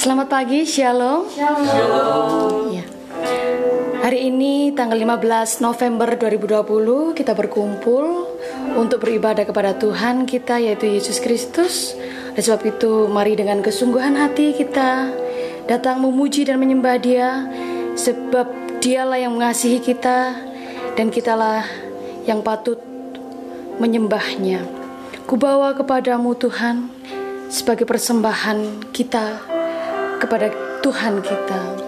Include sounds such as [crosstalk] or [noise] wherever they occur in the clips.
Selamat pagi, Shalom. Shalom. Ya. Hari ini tanggal 15 November 2020 kita berkumpul untuk beribadah kepada Tuhan kita yaitu Yesus Kristus. Oleh sebab itu mari dengan kesungguhan hati kita datang memuji dan menyembah Dia sebab Dialah yang mengasihi kita dan kitalah yang patut menyembahnya. Kubawa kepadamu Tuhan sebagai persembahan kita kepada Tuhan kita.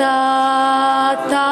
Tatamu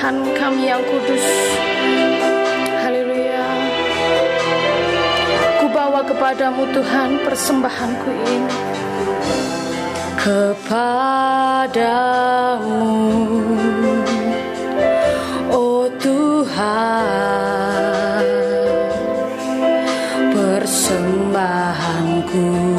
persembahan kami yang kudus. Haleluya. Ku bawa kepadamu Tuhan persembahanku ini. Kepadamu, oh Tuhan, persembahanku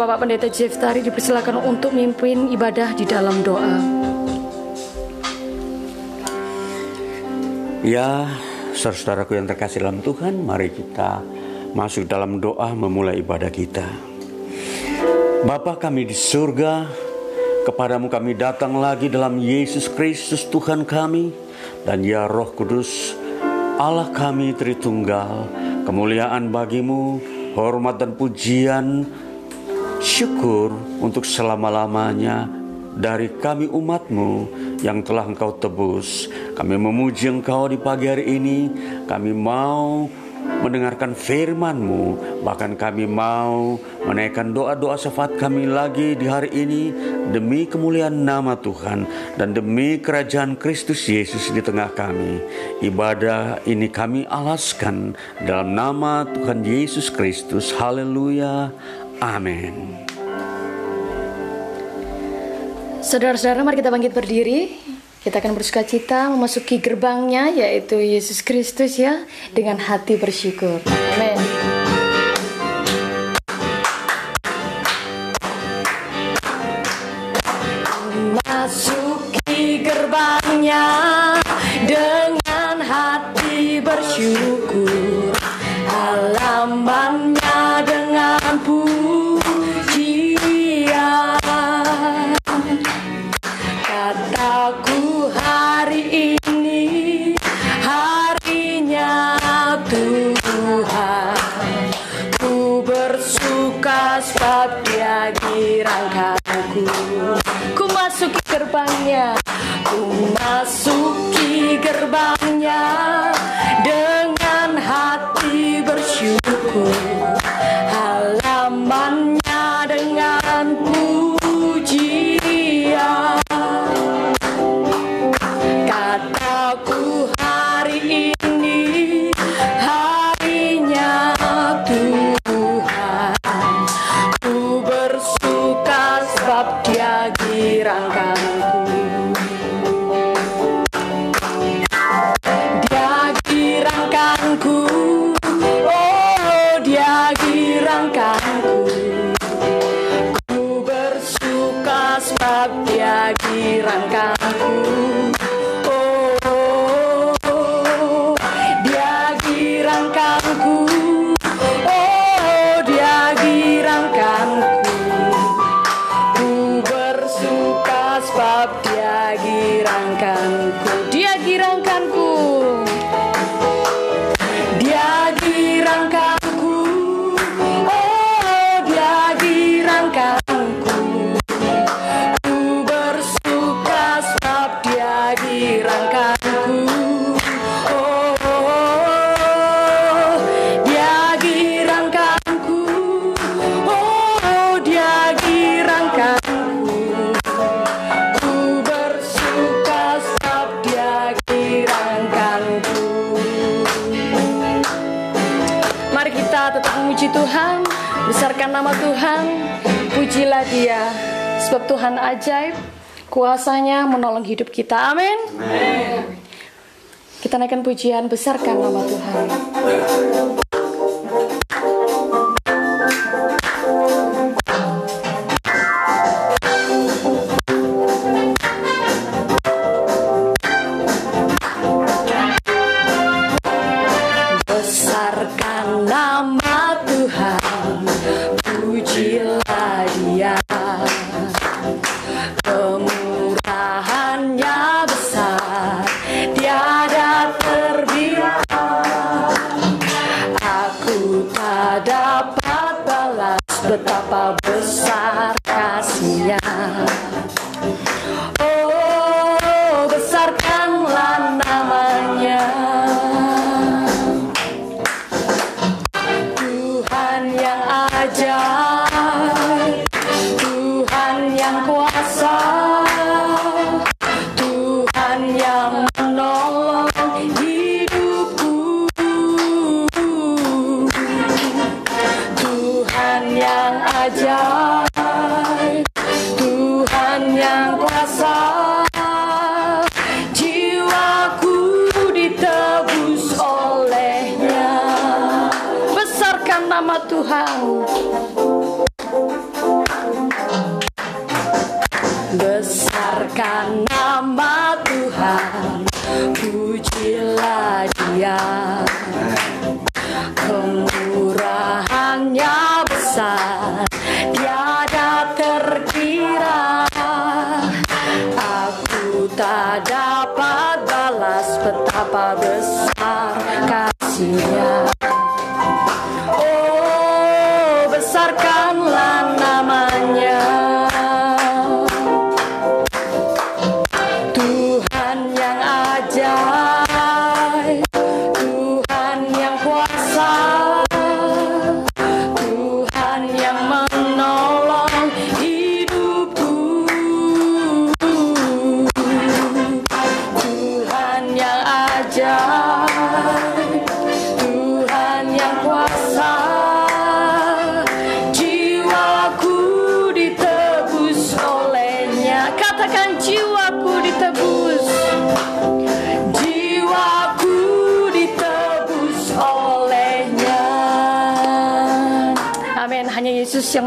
Bapak Pendeta Jeff Tari dipersilakan untuk mimpin ibadah di dalam doa. Ya, saudaraku yang terkasih dalam Tuhan, mari kita masuk dalam doa memulai ibadah kita. Bapa kami di surga, kepadamu kami datang lagi dalam Yesus Kristus Tuhan kami, dan ya Roh Kudus, Allah kami Tritunggal, kemuliaan bagimu, hormat dan pujian, syukur untuk selama-lamanya dari kami umatmu yang telah engkau tebus. Kami memuji engkau di pagi hari ini, kami mau mendengarkan firman-Mu, bahkan kami mau menaikkan doa-doa syafaat kami lagi di hari ini demi kemuliaan nama Tuhan dan demi kerajaan Kristus Yesus di tengah kami. Ibadah ini kami alaskan dalam nama Tuhan Yesus Kristus. Haleluya. Amin. Saudara-saudara, mari kita bangkit berdiri. Kita akan bersuka cita memasuki gerbangnya yaitu Yesus Kristus ya dengan hati bersyukur. Amin. Tuhan ku bersuka sebab dia girangkanku ku masuki gerbangnya ku masuki gerbangnya Tuhan ajaib, kuasanya menolong hidup kita. Amin. Kita naikkan pujian, besarkan nama Tuhan.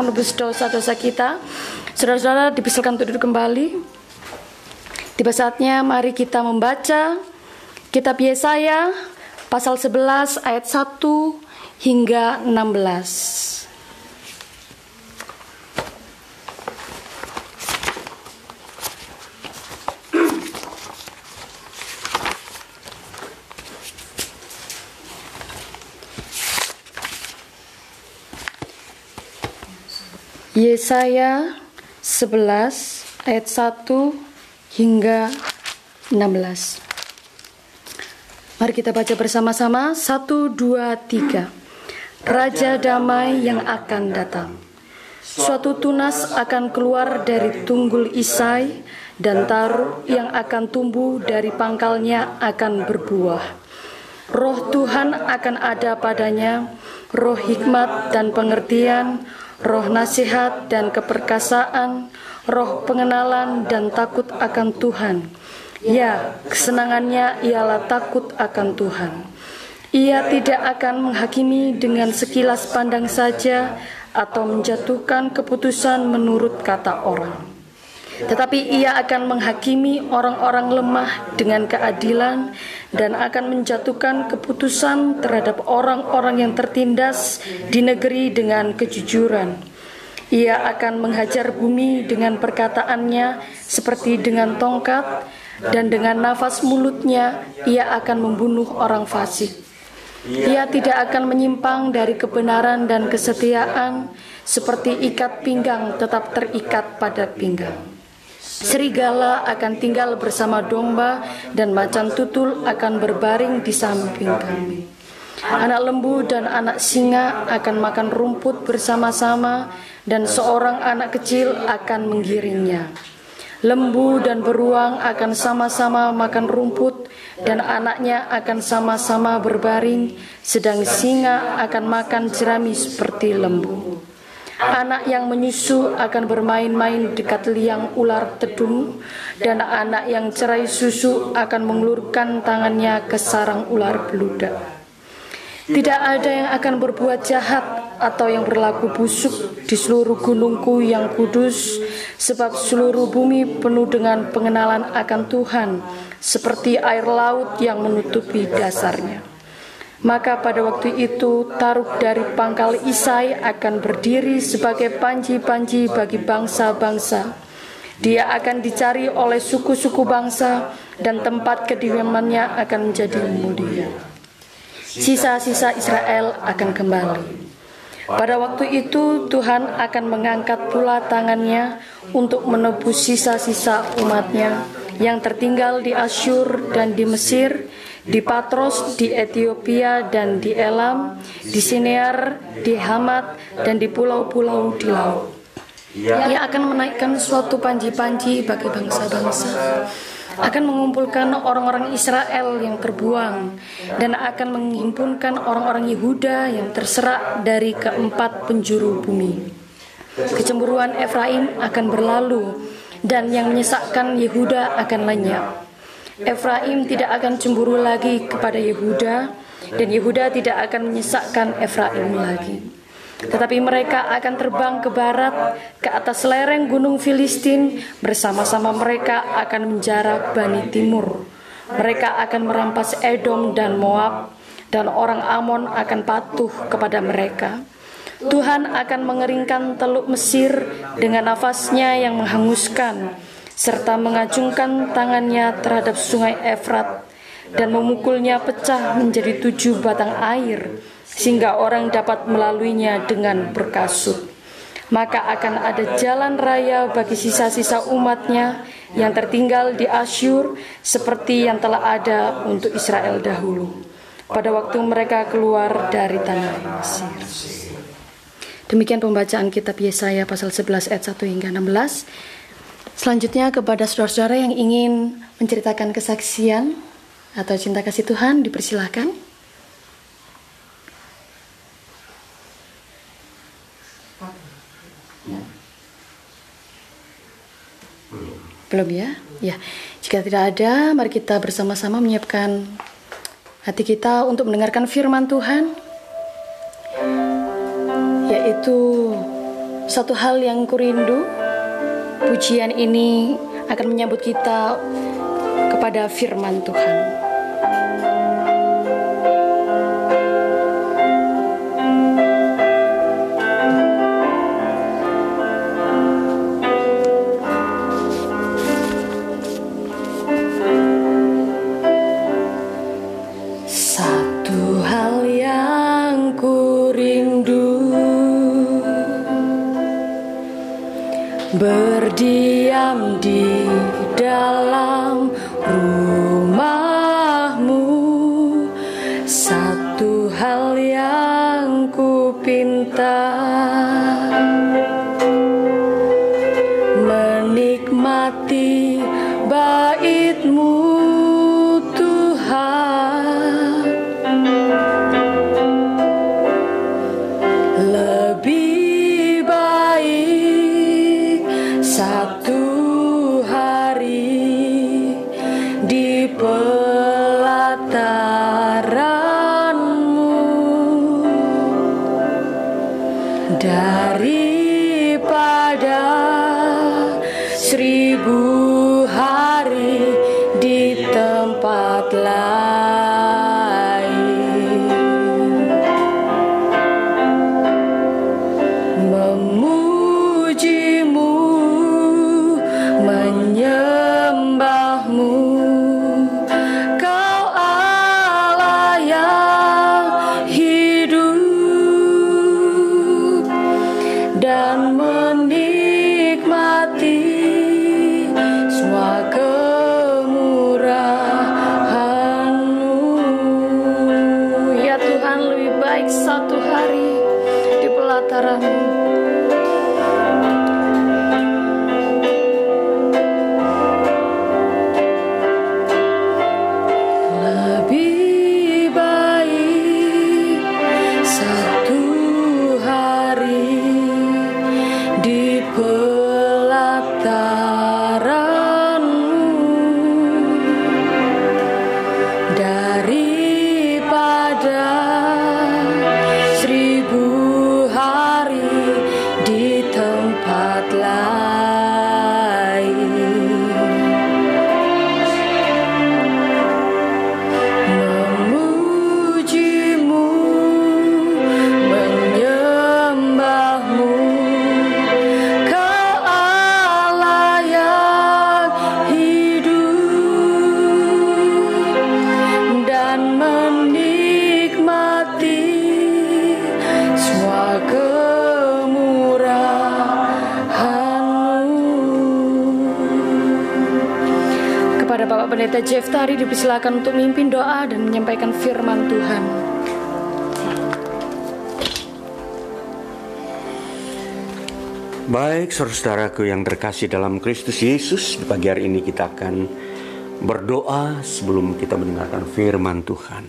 Menebus dosa-dosa kita Saudara-saudara dipersilakan untuk duduk kembali Tiba saatnya mari kita membaca Kitab Yesaya pasal 11 ayat 1 hingga 16. Yesaya 11 ayat 1 hingga 16. Mari kita baca bersama-sama. Satu, dua, tiga. Raja damai yang akan datang. Suatu tunas akan keluar dari tunggul Isai dan taruh yang akan tumbuh dari pangkalnya akan berbuah. Roh Tuhan akan ada padanya, roh hikmat dan pengertian, roh nasihat dan keperkasaan, roh pengenalan dan takut akan Tuhan. Ya, kesenangannya ialah takut akan Tuhan. Ia tidak akan menghakimi dengan sekilas pandang saja atau menjatuhkan keputusan menurut kata orang. Tetapi ia akan menghakimi orang-orang lemah dengan keadilan dan akan menjatuhkan keputusan terhadap orang-orang yang tertindas di negeri dengan kejujuran. Ia akan menghajar bumi dengan perkataannya seperti dengan tongkat dan dengan nafas mulutnya ia akan membunuh orang fasik. Ia tidak akan menyimpang dari kebenaran dan kesetiaan seperti ikat pinggang tetap terikat pada pinggang. Serigala akan tinggal bersama domba dan macan tutul akan berbaring di samping kami. Anak lembu dan anak singa akan makan rumput bersama-sama dan seorang anak kecil akan menggiringnya. Lembu dan beruang akan sama-sama makan rumput dan anaknya akan sama-sama berbaring, sedang singa akan makan jerami seperti lembu. Anak yang menyusu akan bermain-main dekat liang ular tedung, dan anak yang cerai susu akan mengulurkan tangannya ke sarang ular beludak. Tidak ada yang akan berbuat jahat atau yang berlaku busuk di seluruh gunungku yang kudus, sebab seluruh bumi penuh dengan pengenalan akan Tuhan, seperti air laut yang menutupi dasarnya. Maka pada waktu itu taruh dari pangkal Isai akan berdiri sebagai panji-panji bagi bangsa-bangsa. Dia akan dicari oleh suku-suku bangsa dan tempat kediamannya akan menjadi mulia. Sisa-sisa Israel akan kembali. Pada waktu itu Tuhan akan mengangkat pula tangannya untuk menebus sisa-sisa umatnya yang tertinggal di Asyur dan di Mesir, di Patros, di Ethiopia dan di Elam, di Sinear, di Hamat dan di pulau-pulau di laut. Ia akan menaikkan suatu panji-panji bagi bangsa-bangsa akan mengumpulkan orang-orang Israel yang terbuang dan akan menghimpunkan orang-orang Yehuda yang terserak dari keempat penjuru bumi. Kecemburuan Efraim akan berlalu dan yang menyesakkan Yehuda akan lenyap. Efraim tidak akan cemburu lagi kepada Yehuda dan Yehuda tidak akan menyesakkan Efraim lagi. Tetapi mereka akan terbang ke barat, ke atas lereng gunung Filistin, bersama-sama mereka akan menjarak Bani Timur. Mereka akan merampas Edom dan Moab, dan orang Amon akan patuh kepada mereka. Tuhan akan mengeringkan teluk Mesir dengan nafasnya yang menghanguskan, serta mengacungkan tangannya terhadap sungai Efrat, dan memukulnya pecah menjadi tujuh batang air, sehingga orang dapat melaluinya dengan berkasut. Maka akan ada jalan raya bagi sisa-sisa umatnya yang tertinggal di Asyur seperti yang telah ada untuk Israel dahulu pada waktu mereka keluar dari tanah Mesir. Demikian pembacaan kitab Yesaya pasal 11 ayat 1 hingga 16. Selanjutnya kepada saudara-saudara yang ingin menceritakan kesaksian atau cinta kasih Tuhan dipersilahkan. Belum ya? Ya. Jika tidak ada, mari kita bersama-sama menyiapkan hati kita untuk mendengarkan firman Tuhan yaitu satu hal yang kurindu pujian ini akan menyambut kita kepada firman Tuhan. diam di dalam Pendeta Jeff Tari dipersilakan untuk memimpin doa dan menyampaikan firman Tuhan. Baik, saudara-saudaraku yang terkasih dalam Kristus Yesus, di pagi hari ini kita akan berdoa sebelum kita mendengarkan firman Tuhan.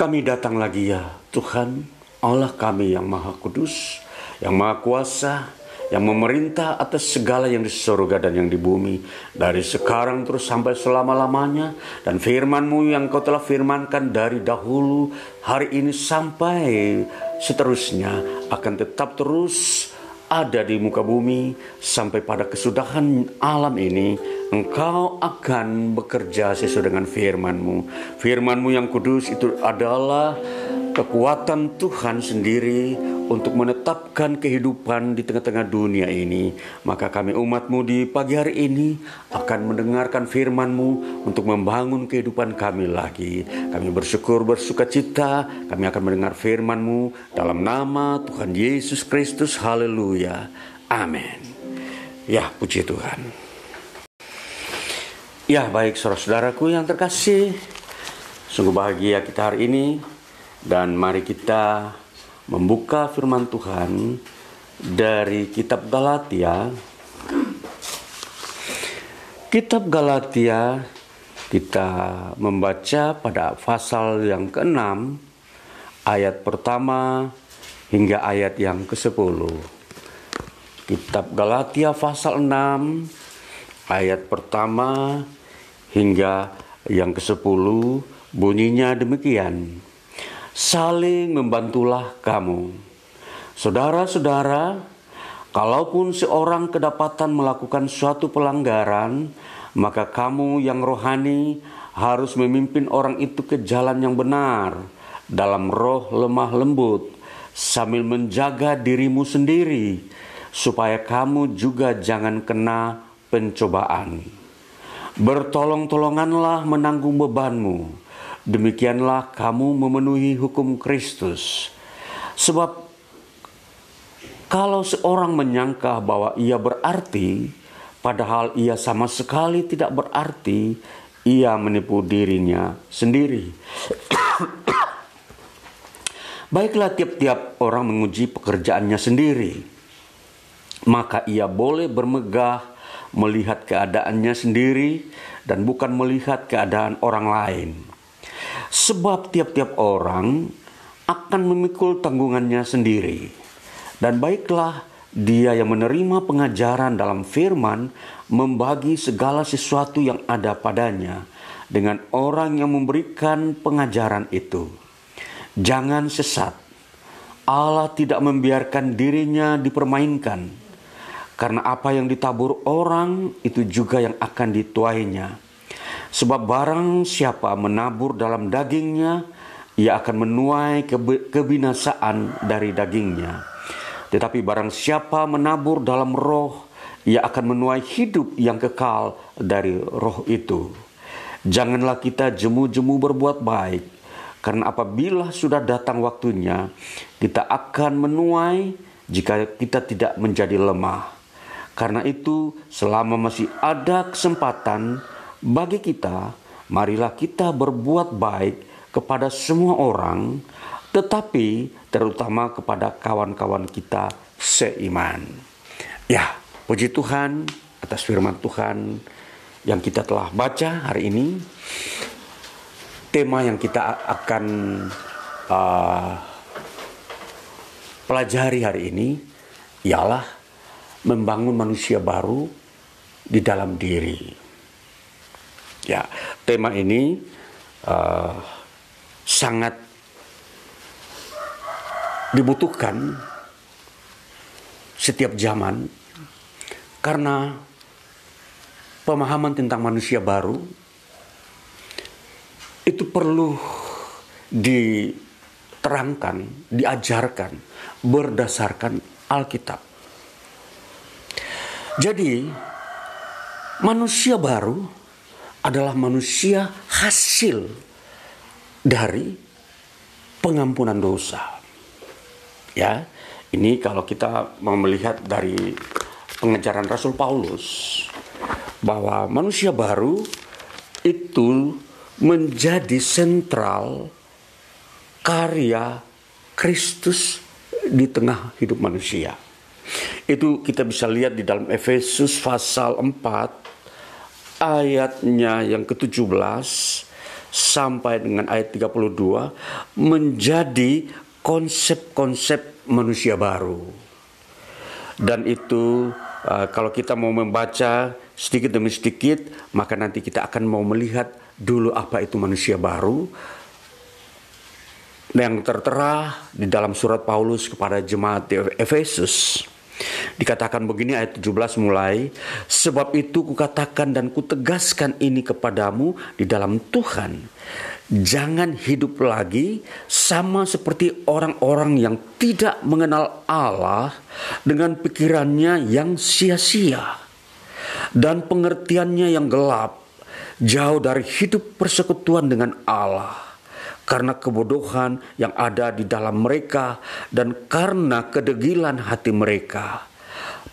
Kami datang lagi ya Tuhan, Allah kami yang Maha Kudus, yang Maha Kuasa, yang memerintah atas segala yang di surga dan yang di bumi dari sekarang terus sampai selama-lamanya. Dan firman-Mu yang Kau telah firmankan dari dahulu hari ini sampai seterusnya akan tetap terus ada di muka bumi sampai pada kesudahan alam ini engkau akan bekerja sesuai dengan firman-Mu. firman-Mu yang kudus itu adalah kekuatan Tuhan sendiri untuk menetapkan kehidupan di tengah-tengah dunia ini. Maka kami umatmu di pagi hari ini akan mendengarkan firmanmu untuk membangun kehidupan kami lagi. Kami bersyukur, bersuka cita, kami akan mendengar firmanmu dalam nama Tuhan Yesus Kristus. Haleluya. Amin. Ya, puji Tuhan. Ya, baik saudara-saudaraku yang terkasih. Sungguh bahagia kita hari ini dan mari kita membuka firman Tuhan dari kitab Galatia. Kitab Galatia kita membaca pada pasal yang ke-6 ayat pertama hingga ayat yang ke-10. Kitab Galatia pasal 6 ayat pertama hingga yang ke-10 bunyinya demikian saling membantulah kamu. Saudara-saudara, kalaupun seorang kedapatan melakukan suatu pelanggaran, maka kamu yang rohani harus memimpin orang itu ke jalan yang benar dalam roh lemah lembut sambil menjaga dirimu sendiri supaya kamu juga jangan kena pencobaan. Bertolong-tolonganlah menanggung bebanmu Demikianlah kamu memenuhi hukum Kristus. Sebab kalau seorang menyangka bahwa ia berarti, padahal ia sama sekali tidak berarti, ia menipu dirinya sendiri. [coughs] Baiklah tiap-tiap orang menguji pekerjaannya sendiri. Maka ia boleh bermegah melihat keadaannya sendiri dan bukan melihat keadaan orang lain. Sebab tiap-tiap orang akan memikul tanggungannya sendiri. Dan baiklah dia yang menerima pengajaran dalam firman membagi segala sesuatu yang ada padanya dengan orang yang memberikan pengajaran itu. Jangan sesat. Allah tidak membiarkan dirinya dipermainkan. Karena apa yang ditabur orang itu juga yang akan dituainya. Sebab barang siapa menabur dalam dagingnya, ia akan menuai kebinasaan dari dagingnya. Tetapi barang siapa menabur dalam roh, ia akan menuai hidup yang kekal dari roh itu. Janganlah kita jemu-jemu berbuat baik, karena apabila sudah datang waktunya, kita akan menuai jika kita tidak menjadi lemah. Karena itu, selama masih ada kesempatan, bagi kita, marilah kita berbuat baik kepada semua orang, tetapi terutama kepada kawan-kawan kita seiman. Ya, puji Tuhan atas firman Tuhan yang kita telah baca hari ini. Tema yang kita akan uh, pelajari hari ini ialah membangun manusia baru di dalam diri. Ya, tema ini uh, sangat dibutuhkan setiap zaman karena pemahaman tentang manusia baru itu perlu diterangkan, diajarkan berdasarkan Alkitab. Jadi, manusia baru adalah manusia hasil dari pengampunan dosa. Ya, ini kalau kita mau melihat dari pengejaran Rasul Paulus bahwa manusia baru itu menjadi sentral karya Kristus di tengah hidup manusia. Itu kita bisa lihat di dalam Efesus pasal 4 ayatnya yang ke-17 sampai dengan ayat 32 menjadi konsep-konsep manusia baru. Dan itu uh, kalau kita mau membaca sedikit demi sedikit, maka nanti kita akan mau melihat dulu apa itu manusia baru yang tertera di dalam surat Paulus kepada jemaat di Efesus. Dikatakan begini ayat 17 mulai, sebab itu kukatakan dan kutegaskan ini kepadamu di dalam Tuhan. Jangan hidup lagi sama seperti orang-orang yang tidak mengenal Allah dengan pikirannya yang sia-sia dan pengertiannya yang gelap, jauh dari hidup persekutuan dengan Allah karena kebodohan yang ada di dalam mereka dan karena kedegilan hati mereka.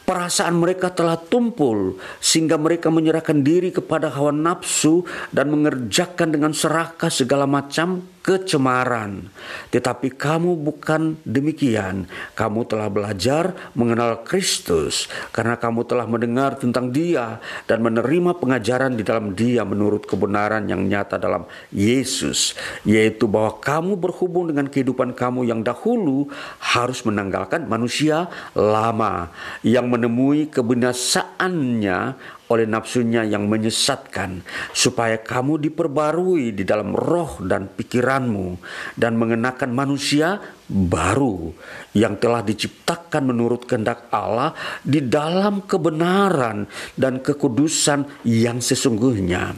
Perasaan mereka telah tumpul sehingga mereka menyerahkan diri kepada hawa nafsu dan mengerjakan dengan serakah segala macam kecemaran. Tetapi kamu bukan demikian. Kamu telah belajar mengenal Kristus karena kamu telah mendengar tentang Dia dan menerima pengajaran di dalam Dia menurut kebenaran yang nyata dalam Yesus, yaitu bahwa kamu berhubung dengan kehidupan kamu yang dahulu harus menanggalkan manusia lama yang menemui kebinasaannya oleh nafsunya yang menyesatkan, supaya kamu diperbarui di dalam roh dan pikiranmu, dan mengenakan manusia baru yang telah diciptakan menurut kehendak Allah di dalam kebenaran dan kekudusan yang sesungguhnya.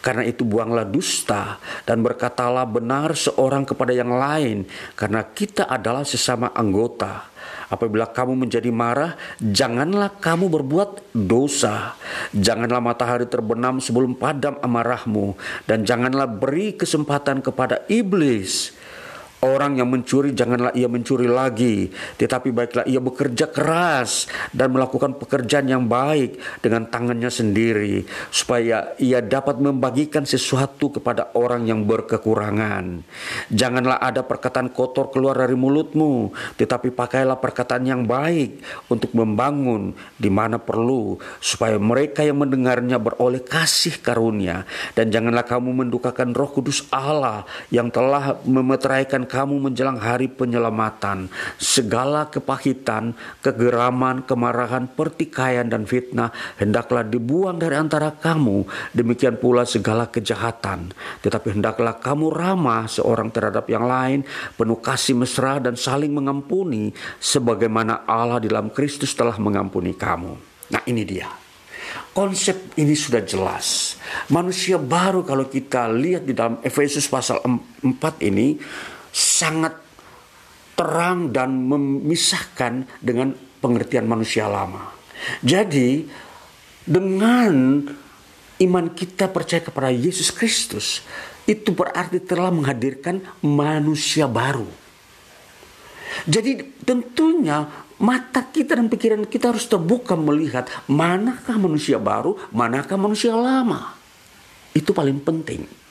Karena itu buanglah dusta dan berkatalah benar seorang kepada yang lain, karena kita adalah sesama anggota. Apabila kamu menjadi marah, janganlah kamu berbuat dosa. Janganlah matahari terbenam sebelum padam amarahmu, dan janganlah beri kesempatan kepada iblis Orang yang mencuri janganlah ia mencuri lagi, tetapi baiklah ia bekerja keras dan melakukan pekerjaan yang baik dengan tangannya sendiri, supaya ia dapat membagikan sesuatu kepada orang yang berkekurangan. Janganlah ada perkataan kotor keluar dari mulutmu, tetapi pakailah perkataan yang baik untuk membangun di mana perlu, supaya mereka yang mendengarnya beroleh kasih karunia. Dan janganlah kamu mendukakan Roh Kudus Allah yang telah memeteraikan kamu menjelang hari penyelamatan. Segala kepahitan, kegeraman, kemarahan, pertikaian, dan fitnah hendaklah dibuang dari antara kamu. Demikian pula segala kejahatan. Tetapi hendaklah kamu ramah seorang terhadap yang lain, penuh kasih mesra dan saling mengampuni, sebagaimana Allah di dalam Kristus telah mengampuni kamu. Nah ini dia. Konsep ini sudah jelas. Manusia baru kalau kita lihat di dalam Efesus pasal 4 ini sangat terang dan memisahkan dengan pengertian manusia lama. Jadi dengan iman kita percaya kepada Yesus Kristus itu berarti telah menghadirkan manusia baru. Jadi tentunya mata kita dan pikiran kita harus terbuka melihat manakah manusia baru, manakah manusia lama. Itu paling penting.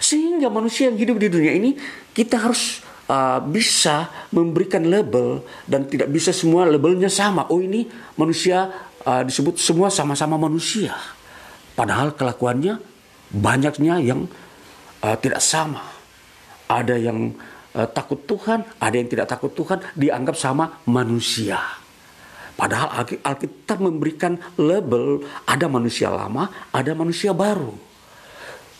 Sehingga manusia yang hidup di dunia ini kita harus uh, bisa memberikan label dan tidak bisa semua labelnya sama. Oh ini manusia uh, disebut semua sama-sama manusia. Padahal kelakuannya banyaknya yang uh, tidak sama. Ada yang uh, takut Tuhan, ada yang tidak takut Tuhan, dianggap sama manusia. Padahal Alkitab memberikan label ada manusia lama, ada manusia baru.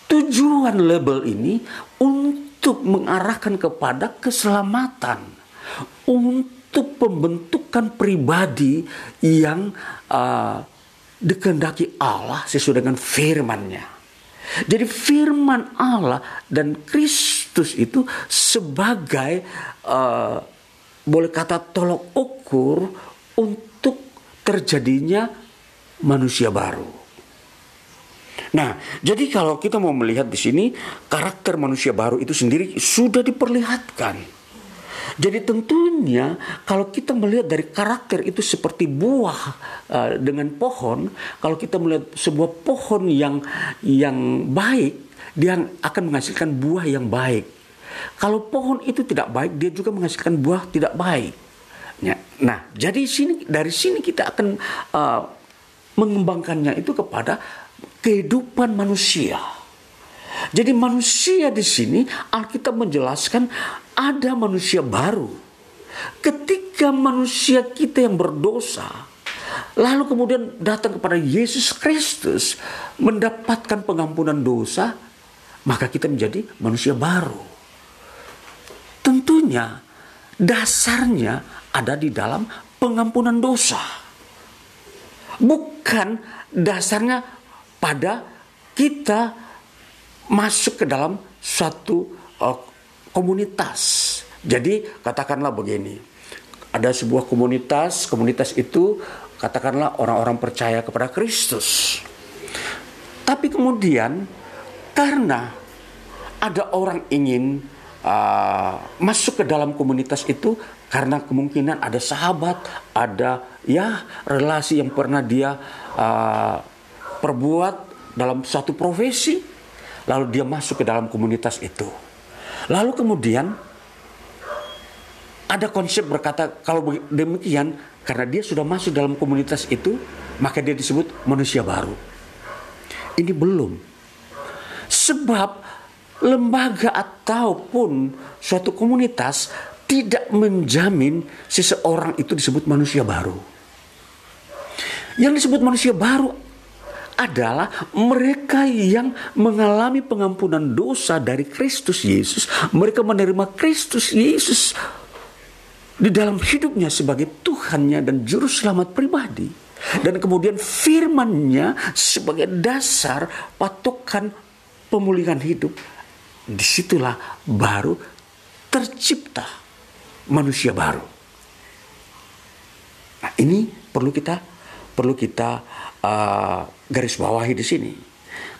Tujuan label ini untuk mengarahkan kepada keselamatan, untuk pembentukan pribadi yang uh, dikehendaki Allah sesuai dengan firman-Nya. Jadi firman Allah dan Kristus itu sebagai uh, boleh kata tolok ukur untuk terjadinya manusia baru. Nah, jadi kalau kita mau melihat di sini karakter manusia baru itu sendiri sudah diperlihatkan. Jadi tentunya kalau kita melihat dari karakter itu seperti buah uh, dengan pohon, kalau kita melihat sebuah pohon yang yang baik, dia akan menghasilkan buah yang baik. Kalau pohon itu tidak baik, dia juga menghasilkan buah tidak baik. Ya, nah, jadi sini dari sini kita akan uh, mengembangkannya itu kepada kehidupan manusia. Jadi manusia di sini Alkitab menjelaskan ada manusia baru. Ketika manusia kita yang berdosa lalu kemudian datang kepada Yesus Kristus mendapatkan pengampunan dosa, maka kita menjadi manusia baru. Tentunya dasarnya ada di dalam pengampunan dosa. Bukan dasarnya pada kita masuk ke dalam suatu uh, komunitas. Jadi katakanlah begini, ada sebuah komunitas, komunitas itu katakanlah orang-orang percaya kepada Kristus. Tapi kemudian karena ada orang ingin uh, masuk ke dalam komunitas itu karena kemungkinan ada sahabat, ada ya relasi yang pernah dia uh, perbuat dalam satu profesi, lalu dia masuk ke dalam komunitas itu. Lalu kemudian ada konsep berkata kalau demikian karena dia sudah masuk dalam komunitas itu, maka dia disebut manusia baru. Ini belum. Sebab lembaga ataupun suatu komunitas tidak menjamin seseorang itu disebut manusia baru. Yang disebut manusia baru adalah mereka yang mengalami pengampunan dosa dari Kristus Yesus. Mereka menerima Kristus Yesus di dalam hidupnya sebagai Tuhannya dan Juru Selamat pribadi. Dan kemudian firmannya sebagai dasar patokan pemulihan hidup. Di situlah baru tercipta manusia baru. Nah ini perlu kita perlu kita uh, garis bawahi di sini.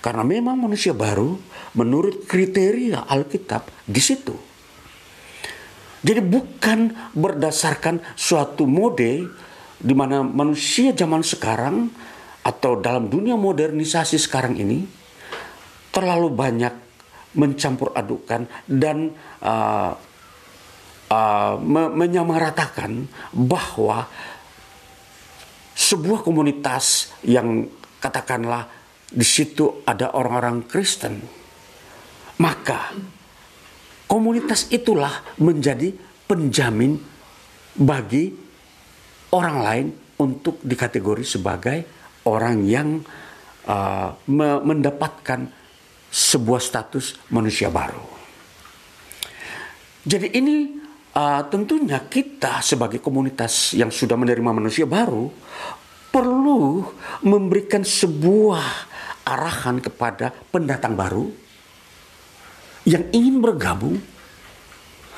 Karena memang manusia baru menurut kriteria Alkitab di situ jadi bukan berdasarkan suatu mode di mana manusia zaman sekarang atau dalam dunia modernisasi sekarang ini terlalu banyak mencampur adukan dan uh, uh, me menyamaratakan bahwa sebuah komunitas yang katakanlah di situ ada orang-orang Kristen maka Komunitas itulah menjadi penjamin bagi orang lain untuk dikategori sebagai orang yang uh, mendapatkan sebuah status manusia baru. Jadi ini uh, tentunya kita sebagai komunitas yang sudah menerima manusia baru perlu memberikan sebuah arahan kepada pendatang baru yang ingin bergabung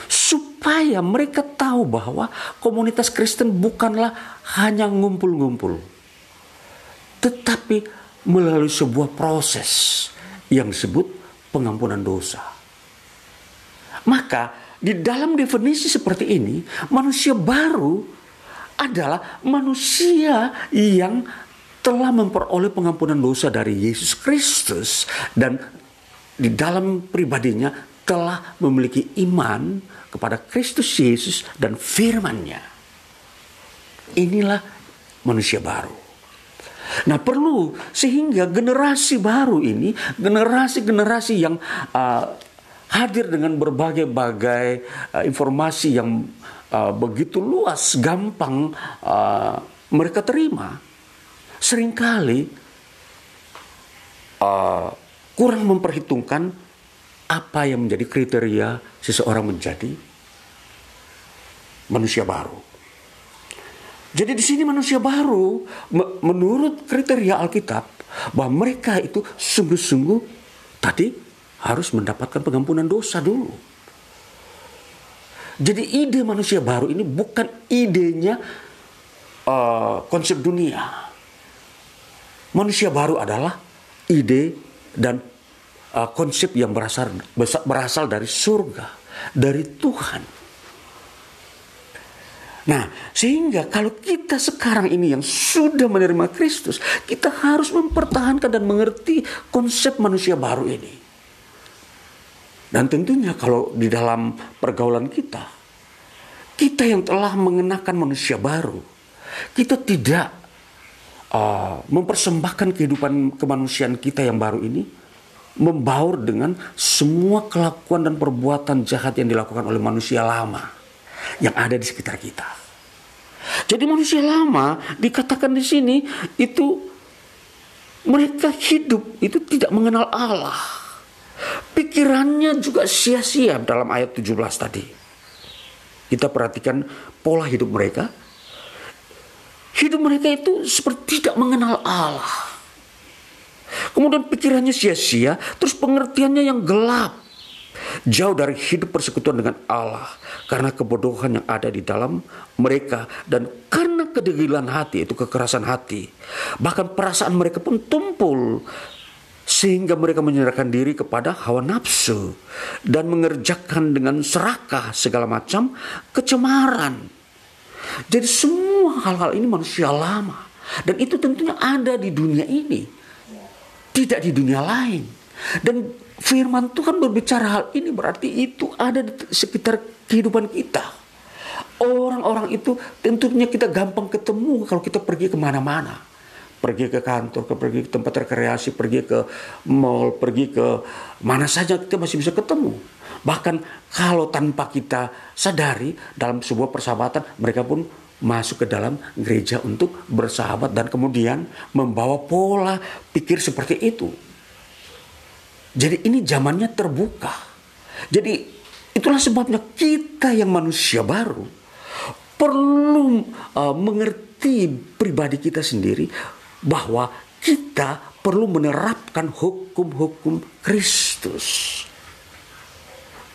supaya mereka tahu bahwa komunitas Kristen bukanlah hanya ngumpul-ngumpul tetapi melalui sebuah proses yang disebut pengampunan dosa. Maka di dalam definisi seperti ini, manusia baru adalah manusia yang telah memperoleh pengampunan dosa dari Yesus Kristus dan di dalam pribadinya telah memiliki iman kepada Kristus Yesus dan firman-Nya. Inilah manusia baru. Nah perlu sehingga generasi baru ini, generasi-generasi yang uh, hadir dengan berbagai-bagai uh, informasi yang uh, begitu luas, gampang uh, mereka terima, sering kali uh, kurang memperhitungkan apa yang menjadi kriteria seseorang menjadi manusia baru. Jadi di sini manusia baru menurut kriteria Alkitab bahwa mereka itu sungguh-sungguh tadi harus mendapatkan pengampunan dosa dulu. Jadi ide manusia baru ini bukan idenya uh, konsep dunia. Manusia baru adalah ide dan uh, konsep yang berasal berasal dari surga, dari Tuhan. Nah, sehingga kalau kita sekarang ini yang sudah menerima Kristus, kita harus mempertahankan dan mengerti konsep manusia baru ini. Dan tentunya kalau di dalam pergaulan kita, kita yang telah mengenakan manusia baru, kita tidak uh, mempersembahkan kehidupan kemanusiaan kita yang baru ini membaur dengan semua kelakuan dan perbuatan jahat yang dilakukan oleh manusia lama yang ada di sekitar kita. Jadi manusia lama dikatakan di sini itu mereka hidup itu tidak mengenal Allah. Pikirannya juga sia-sia dalam ayat 17 tadi. Kita perhatikan pola hidup mereka hidup mereka itu seperti tidak mengenal Allah. Kemudian pikirannya sia-sia, terus pengertiannya yang gelap. Jauh dari hidup persekutuan dengan Allah karena kebodohan yang ada di dalam mereka dan karena kedegilan hati itu kekerasan hati. Bahkan perasaan mereka pun tumpul sehingga mereka menyerahkan diri kepada hawa nafsu dan mengerjakan dengan serakah segala macam kecemaran. Jadi semua hal-hal ini manusia lama dan itu tentunya ada di dunia ini, tidak di dunia lain. Dan firman Tuhan berbicara hal ini berarti itu ada di sekitar kehidupan kita. Orang-orang itu tentunya kita gampang ketemu kalau kita pergi ke mana-mana pergi ke kantor, ke pergi ke tempat rekreasi, pergi ke mall, pergi ke mana saja kita masih bisa ketemu. Bahkan kalau tanpa kita sadari dalam sebuah persahabatan, mereka pun masuk ke dalam gereja untuk bersahabat dan kemudian membawa pola pikir seperti itu. Jadi ini zamannya terbuka. Jadi itulah sebabnya kita yang manusia baru perlu uh, mengerti pribadi kita sendiri bahwa kita perlu menerapkan hukum-hukum Kristus.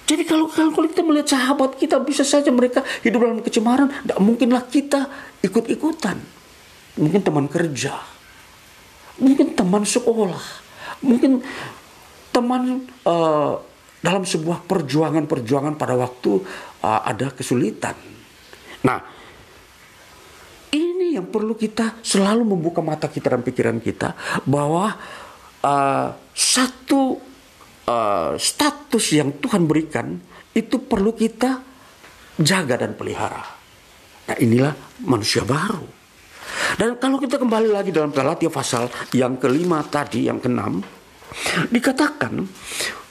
Jadi kalau, kalau kita melihat sahabat kita bisa saja mereka hidup dalam kecemaran, tidak mungkinlah kita ikut-ikutan. Mungkin teman kerja, mungkin teman sekolah, mungkin teman uh, dalam sebuah perjuangan-perjuangan pada waktu uh, ada kesulitan. Nah, yang perlu kita selalu membuka mata kita dan pikiran kita bahwa uh, satu uh, status yang Tuhan berikan itu perlu kita jaga dan pelihara. Nah inilah manusia baru. Dan kalau kita kembali lagi dalam Galatia pasal yang kelima tadi, yang keenam, dikatakan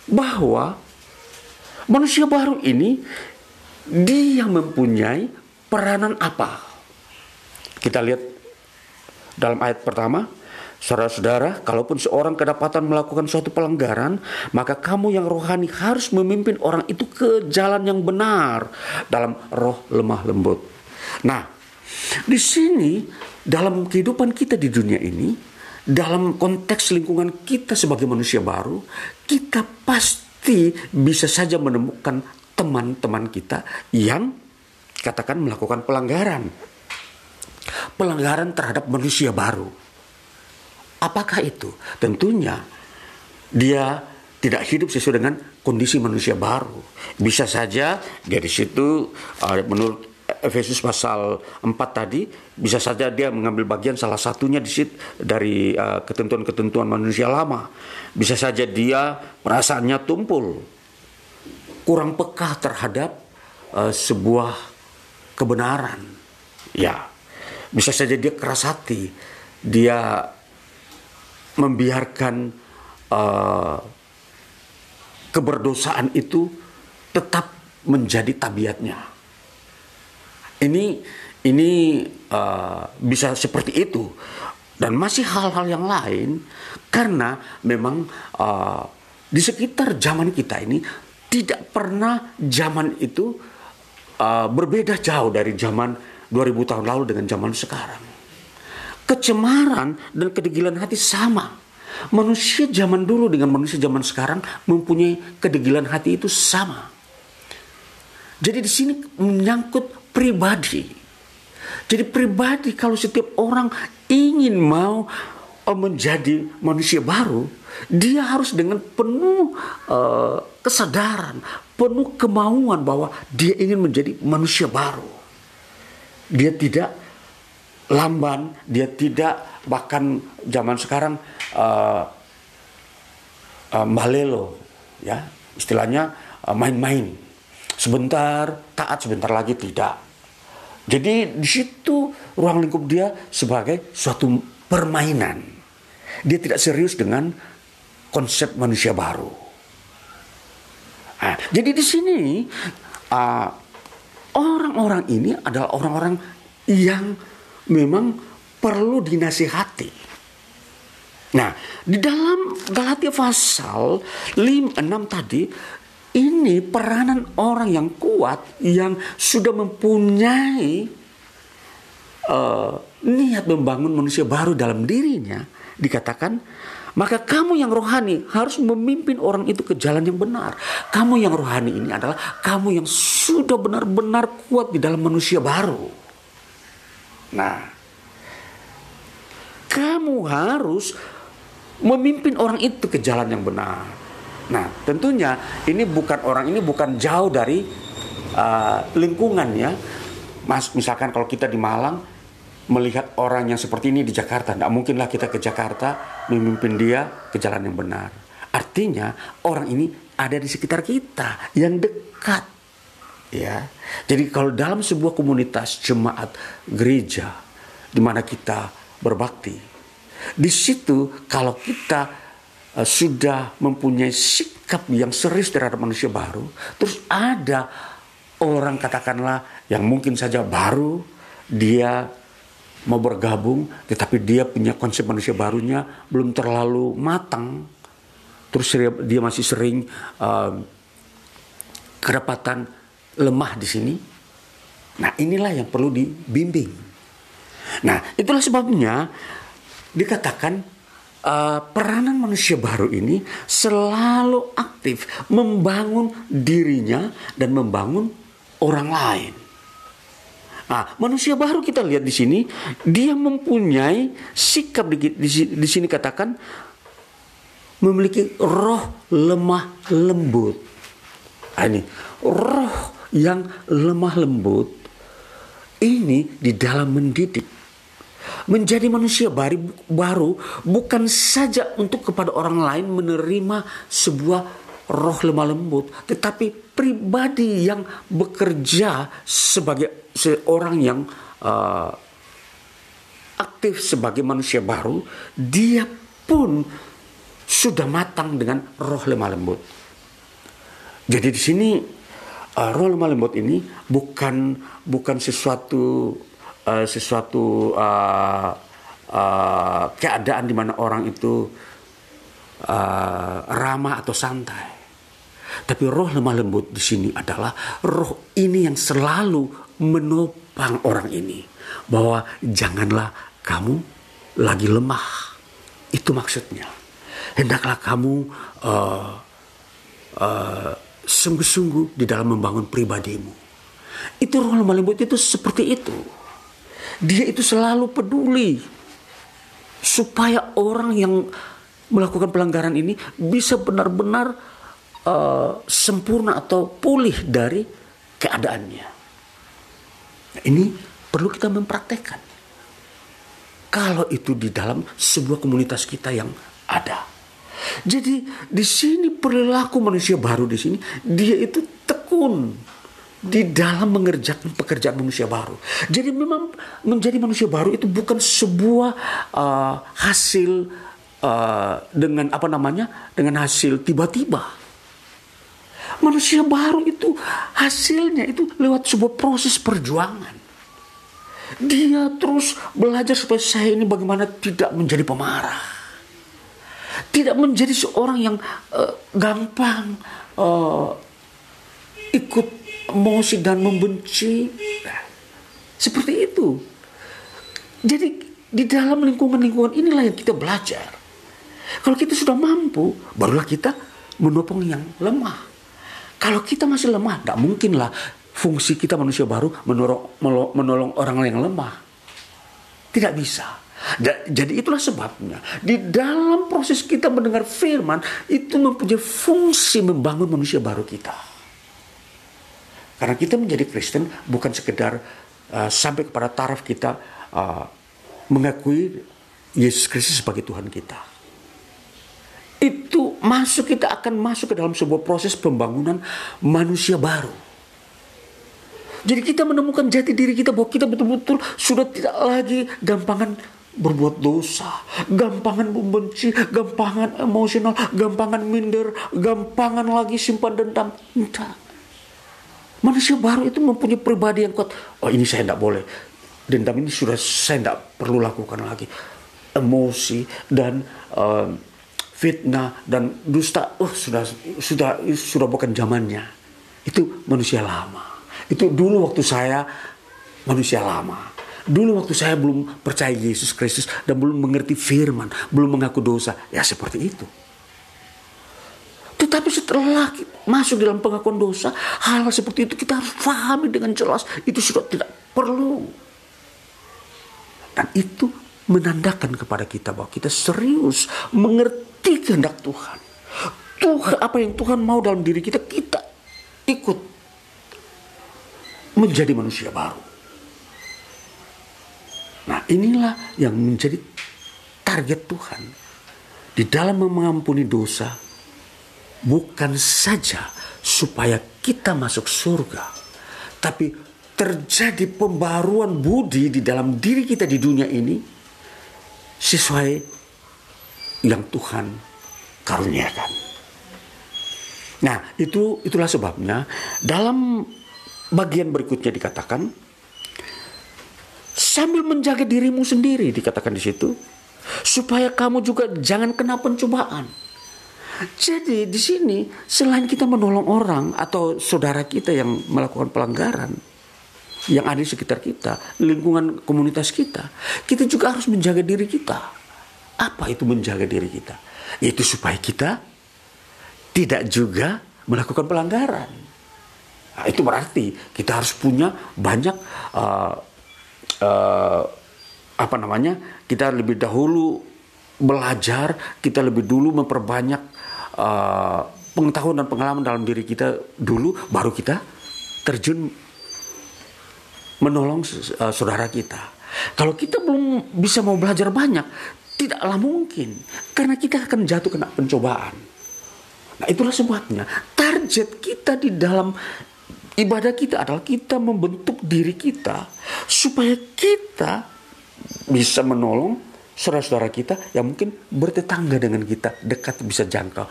bahwa manusia baru ini dia mempunyai peranan apa? Kita lihat dalam ayat pertama, Saudara-saudara, kalaupun seorang kedapatan melakukan suatu pelanggaran, maka kamu yang rohani harus memimpin orang itu ke jalan yang benar dalam roh lemah lembut. Nah, di sini dalam kehidupan kita di dunia ini, dalam konteks lingkungan kita sebagai manusia baru, kita pasti bisa saja menemukan teman-teman kita yang katakan melakukan pelanggaran pelanggaran terhadap manusia baru. Apakah itu? Tentunya dia tidak hidup sesuai dengan kondisi manusia baru. Bisa saja dari situ uh, menurut Efesus pasal 4 tadi bisa saja dia mengambil bagian salah satunya di situ dari uh, ketentuan-ketentuan manusia lama. Bisa saja dia perasaannya tumpul, kurang peka terhadap uh, sebuah kebenaran. Ya, bisa saja dia keras hati, dia membiarkan uh, keberdosaan itu tetap menjadi tabiatnya. Ini ini uh, bisa seperti itu dan masih hal-hal yang lain karena memang uh, di sekitar zaman kita ini tidak pernah zaman itu uh, berbeda jauh dari zaman 2000 tahun lalu dengan zaman sekarang. Kecemaran dan kedegilan hati sama. Manusia zaman dulu dengan manusia zaman sekarang mempunyai kedegilan hati itu sama. Jadi di sini menyangkut pribadi. Jadi pribadi kalau setiap orang ingin mau eh, menjadi manusia baru, dia harus dengan penuh uh, kesadaran, penuh kemauan bahwa dia ingin menjadi manusia baru. Dia tidak lamban, dia tidak bahkan zaman sekarang uh, uh, malelo, ya istilahnya uh, main-main. Sebentar taat, sebentar lagi tidak. Jadi di situ ruang lingkup dia sebagai suatu permainan. Dia tidak serius dengan konsep manusia baru. Nah, jadi di sini uh, Orang-orang ini adalah orang-orang yang memang perlu dinasihati. Nah, di dalam Galatia pasal 5, 6 tadi, ini peranan orang yang kuat yang sudah mempunyai uh, niat membangun manusia baru dalam dirinya, dikatakan, maka kamu yang rohani harus memimpin orang itu ke jalan yang benar. Kamu yang rohani ini adalah kamu yang sudah benar-benar kuat di dalam manusia baru. Nah, kamu harus memimpin orang itu ke jalan yang benar. Nah, tentunya ini bukan orang ini bukan jauh dari uh, lingkungannya. Mas, misalkan kalau kita di Malang, melihat orang yang seperti ini di Jakarta. Tidak mungkinlah kita ke Jakarta memimpin dia ke jalan yang benar. Artinya orang ini ada di sekitar kita yang dekat. Ya. Jadi kalau dalam sebuah komunitas jemaat gereja di mana kita berbakti, di situ kalau kita uh, sudah mempunyai sikap yang serius terhadap manusia baru, terus ada orang katakanlah yang mungkin saja baru dia mau bergabung, tetapi dia punya konsep manusia barunya belum terlalu matang. Terus dia masih sering uh, kedapatan lemah di sini. Nah inilah yang perlu dibimbing. Nah itulah sebabnya dikatakan uh, peranan manusia baru ini selalu aktif membangun dirinya dan membangun orang lain. Nah, manusia baru kita lihat di sini, dia mempunyai sikap di, di, di sini katakan memiliki roh lemah lembut. Nah, ini roh yang lemah lembut ini di dalam mendidik. Menjadi manusia baru, baru bukan saja untuk kepada orang lain menerima sebuah roh lemah lembut, tetapi pribadi yang bekerja sebagai seorang yang uh, aktif sebagai manusia baru, dia pun sudah matang dengan roh lemah lembut. Jadi di sini uh, roh lemah lembut ini bukan bukan sesuatu uh, sesuatu uh, uh, keadaan di mana orang itu uh, ramah atau santai. Tapi roh lemah lembut di sini adalah roh ini yang selalu menopang orang ini bahwa janganlah kamu lagi lemah. Itu maksudnya. Hendaklah kamu uh, uh, sungguh-sungguh di dalam membangun pribadimu. Itu roh lemah lembut itu seperti itu. Dia itu selalu peduli supaya orang yang melakukan pelanggaran ini bisa benar-benar uh, sempurna atau pulih dari keadaannya. Nah, ini perlu kita mempraktekkan. Kalau itu di dalam sebuah komunitas kita yang ada. Jadi di sini perilaku manusia baru di sini dia itu tekun di dalam mengerjakan pekerjaan manusia baru. Jadi memang menjadi manusia baru itu bukan sebuah uh, hasil uh, dengan apa namanya dengan hasil tiba-tiba. Manusia baru itu hasilnya itu lewat sebuah proses perjuangan. Dia terus belajar supaya saya ini bagaimana tidak menjadi pemarah. Tidak menjadi seorang yang uh, gampang uh, ikut emosi dan membenci. Seperti itu. Jadi di dalam lingkungan-lingkungan inilah yang kita belajar. Kalau kita sudah mampu, barulah kita menopang yang lemah. Kalau kita masih lemah, nggak mungkin lah fungsi kita manusia baru menolong, menolong orang yang lemah. Tidak bisa. Jadi itulah sebabnya di dalam proses kita mendengar firman itu mempunyai fungsi membangun manusia baru kita. Karena kita menjadi Kristen bukan sekedar uh, sampai kepada taraf kita uh, mengakui Yesus Kristus sebagai Tuhan kita itu masuk kita akan masuk ke dalam sebuah proses pembangunan manusia baru. Jadi kita menemukan jati diri kita bahwa kita betul-betul sudah tidak lagi gampangan berbuat dosa, gampangan membenci, gampangan emosional, gampangan minder, gampangan lagi simpan dendam. Entah. Manusia baru itu mempunyai pribadi yang kuat. Oh ini saya tidak boleh. Dendam ini sudah saya tidak perlu lakukan lagi. Emosi dan uh, fitnah dan dusta oh sudah sudah sudah bukan zamannya itu manusia lama itu dulu waktu saya manusia lama Dulu waktu saya belum percaya Yesus Kristus dan belum mengerti firman, belum mengaku dosa, ya seperti itu. Tetapi setelah masuk dalam pengakuan dosa, hal seperti itu kita harus pahami dengan jelas. Itu sudah tidak perlu. Dan itu menandakan kepada kita bahwa kita serius mengerti kehendak Tuhan. Tuhan apa yang Tuhan mau dalam diri kita, kita ikut menjadi manusia baru. Nah inilah yang menjadi target Tuhan. Di dalam mengampuni dosa, bukan saja supaya kita masuk surga, tapi terjadi pembaruan budi di dalam diri kita di dunia ini sesuai yang Tuhan karuniakan. Nah, itu itulah sebabnya dalam bagian berikutnya dikatakan sambil menjaga dirimu sendiri dikatakan di situ supaya kamu juga jangan kena pencobaan. Jadi di sini selain kita menolong orang atau saudara kita yang melakukan pelanggaran yang ada di sekitar kita, lingkungan komunitas kita, kita juga harus menjaga diri kita. Apa itu menjaga diri kita? Yaitu supaya kita tidak juga melakukan pelanggaran. Nah, itu berarti kita harus punya banyak uh, uh, apa namanya kita lebih dahulu belajar kita lebih dulu memperbanyak uh, pengetahuan dan pengalaman dalam diri kita dulu baru kita terjun menolong uh, saudara kita kalau kita belum bisa mau belajar banyak tidaklah mungkin karena kita akan jatuh kena pencobaan. Nah itulah sebabnya target kita di dalam Ibadah kita adalah kita membentuk diri kita supaya kita bisa menolong saudara-saudara kita yang mungkin bertetangga dengan kita, dekat bisa jangkau.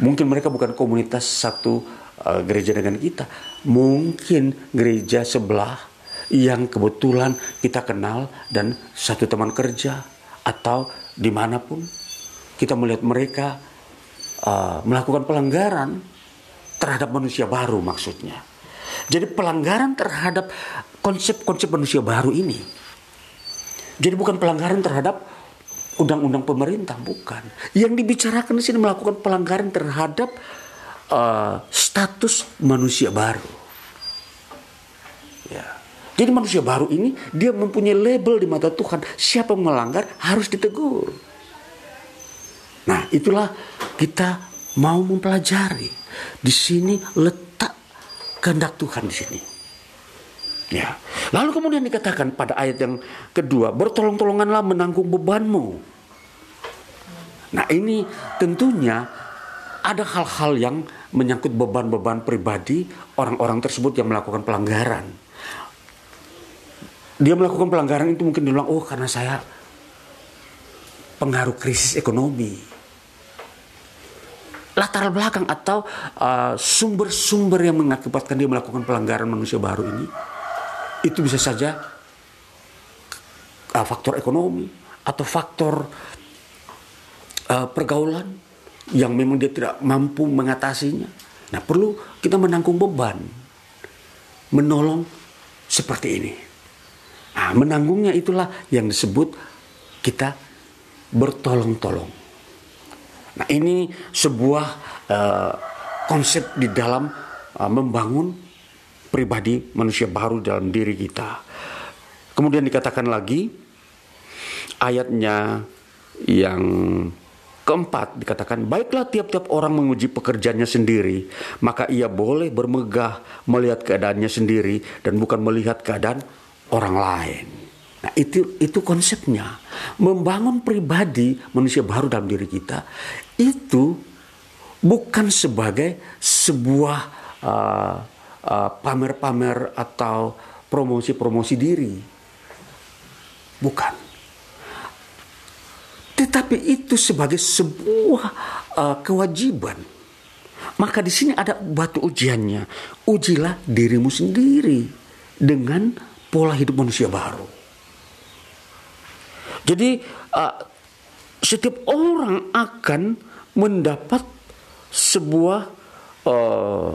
Mungkin mereka bukan komunitas satu uh, gereja dengan kita, mungkin gereja sebelah yang kebetulan kita kenal dan satu teman kerja atau di mana pun kita melihat mereka uh, melakukan pelanggaran terhadap manusia baru maksudnya. Jadi pelanggaran terhadap konsep-konsep manusia baru ini. Jadi bukan pelanggaran terhadap undang-undang pemerintah, bukan. Yang dibicarakan di sini melakukan pelanggaran terhadap uh, status manusia baru. Ya. Jadi manusia baru ini dia mempunyai label di mata Tuhan. Siapa melanggar harus ditegur. Nah, itulah kita mau mempelajari di sini letak kehendak Tuhan di sini. Ya. Lalu kemudian dikatakan pada ayat yang kedua, bertolong-tolonganlah menanggung bebanmu. Nah ini tentunya ada hal-hal yang menyangkut beban-beban pribadi orang-orang tersebut yang melakukan pelanggaran. Dia melakukan pelanggaran itu mungkin diulang, oh karena saya pengaruh krisis ekonomi latar belakang atau uh, sumber-sumber uh, yang mengakibatkan dia melakukan pelanggaran manusia baru ini itu bisa saja uh, faktor ekonomi atau faktor uh, pergaulan yang memang dia tidak mampu mengatasinya. Nah, perlu kita menanggung beban menolong seperti ini. Nah, menanggungnya itulah yang disebut kita bertolong-tolong. Nah ini sebuah uh, konsep di dalam uh, membangun pribadi manusia baru dalam diri kita. Kemudian dikatakan lagi ayatnya yang keempat dikatakan baiklah tiap-tiap orang menguji pekerjaannya sendiri maka ia boleh bermegah melihat keadaannya sendiri dan bukan melihat keadaan orang lain. Nah, itu itu konsepnya. Membangun pribadi manusia baru dalam diri kita itu bukan sebagai sebuah uh, uh, pamer-pamer atau promosi-promosi diri. Bukan. Tetapi itu sebagai sebuah uh, kewajiban. Maka di sini ada batu ujiannya. Ujilah dirimu sendiri dengan pola hidup manusia baru. Jadi uh, setiap orang akan mendapat sebuah uh,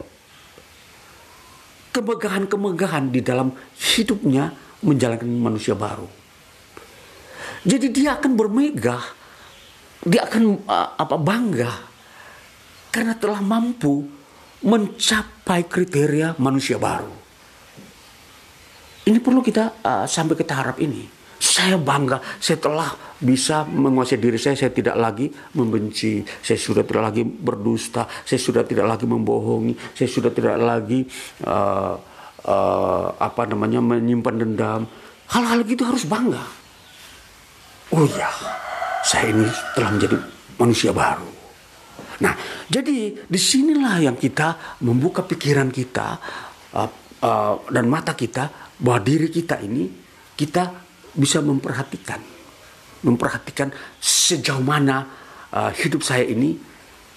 kemegahan-kemegahan di dalam hidupnya menjalankan manusia baru. Jadi dia akan bermegah, dia akan uh, apa bangga karena telah mampu mencapai kriteria manusia baru. Ini perlu kita uh, sampai ke tahap ini. Saya bangga, saya telah bisa menguasai diri saya, saya tidak lagi membenci, saya sudah tidak lagi berdusta, saya sudah tidak lagi membohongi, saya sudah tidak lagi uh, uh, apa namanya menyimpan dendam. Hal-hal gitu harus bangga. Oh ya, saya ini telah menjadi manusia baru. Nah, jadi di sinilah yang kita membuka pikiran kita uh, uh, dan mata kita bahwa diri kita ini kita bisa memperhatikan, memperhatikan sejauh mana uh, hidup saya ini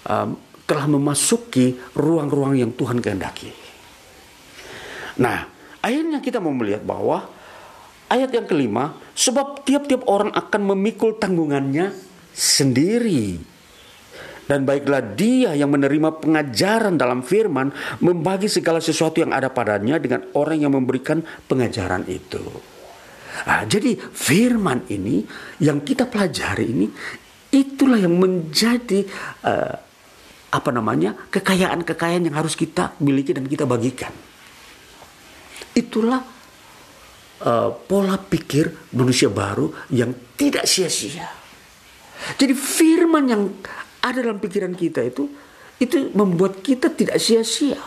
uh, telah memasuki ruang-ruang yang Tuhan kehendaki. Nah, akhirnya kita mau melihat bahwa ayat yang kelima, sebab tiap-tiap orang akan memikul tanggungannya sendiri. Dan baiklah dia yang menerima pengajaran dalam firman membagi segala sesuatu yang ada padanya dengan orang yang memberikan pengajaran itu. Nah, jadi firman ini yang kita pelajari ini itulah yang menjadi uh, apa namanya kekayaan-kekayaan yang harus kita miliki dan kita bagikan. Itulah uh, pola pikir manusia baru yang tidak sia-sia. Jadi firman yang ada dalam pikiran kita itu itu membuat kita tidak sia-sia.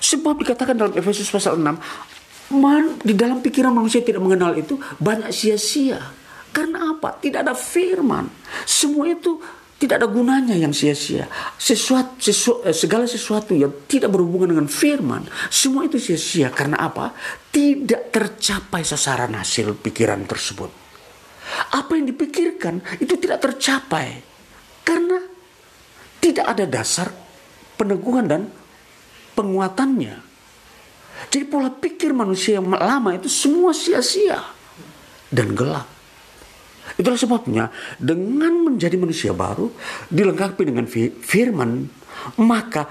Sebab dikatakan dalam Efesus pasal 6, Man, di dalam pikiran manusia tidak mengenal itu banyak sia-sia. Karena apa? Tidak ada firman. Semua itu tidak ada gunanya yang sia-sia. Sesuatu, sesu, eh, segala sesuatu yang tidak berhubungan dengan firman, semua itu sia-sia. Karena apa? Tidak tercapai sasaran hasil pikiran tersebut. Apa yang dipikirkan itu tidak tercapai. Karena tidak ada dasar peneguhan dan penguatannya. Jadi pola pikir manusia yang lama itu semua sia-sia dan gelap. Itulah sebabnya dengan menjadi manusia baru dilengkapi dengan firman maka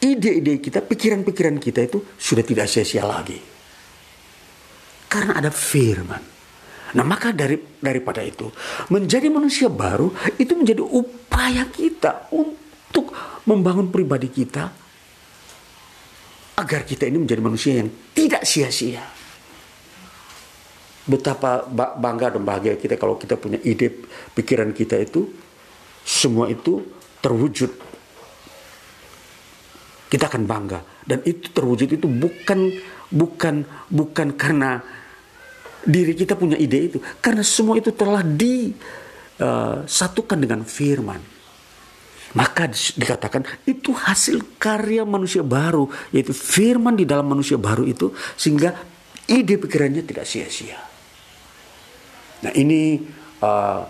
ide-ide kita, pikiran-pikiran kita itu sudah tidak sia-sia lagi. Karena ada firman. Nah maka dari daripada itu menjadi manusia baru itu menjadi upaya kita untuk membangun pribadi kita agar kita ini menjadi manusia yang tidak sia-sia. Betapa bangga dan bahagia kita kalau kita punya ide pikiran kita itu semua itu terwujud. Kita akan bangga dan itu terwujud itu bukan bukan bukan karena diri kita punya ide itu, karena semua itu telah disatukan uh, dengan firman. Maka dikatakan itu hasil karya manusia baru, yaitu firman di dalam manusia baru itu sehingga ide pikirannya tidak sia-sia. Nah ini uh,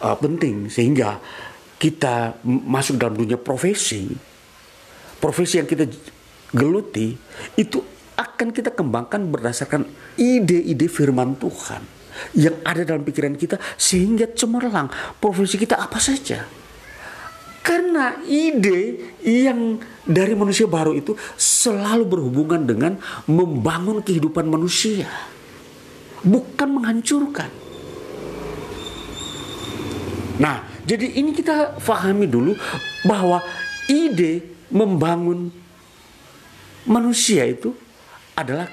uh, penting sehingga kita masuk dalam dunia profesi, profesi yang kita geluti itu akan kita kembangkan berdasarkan ide-ide firman Tuhan yang ada dalam pikiran kita sehingga cemerlang profesi kita apa saja karena ide yang dari manusia baru itu selalu berhubungan dengan membangun kehidupan manusia. Bukan menghancurkan. Nah, jadi ini kita fahami dulu bahwa ide membangun manusia itu adalah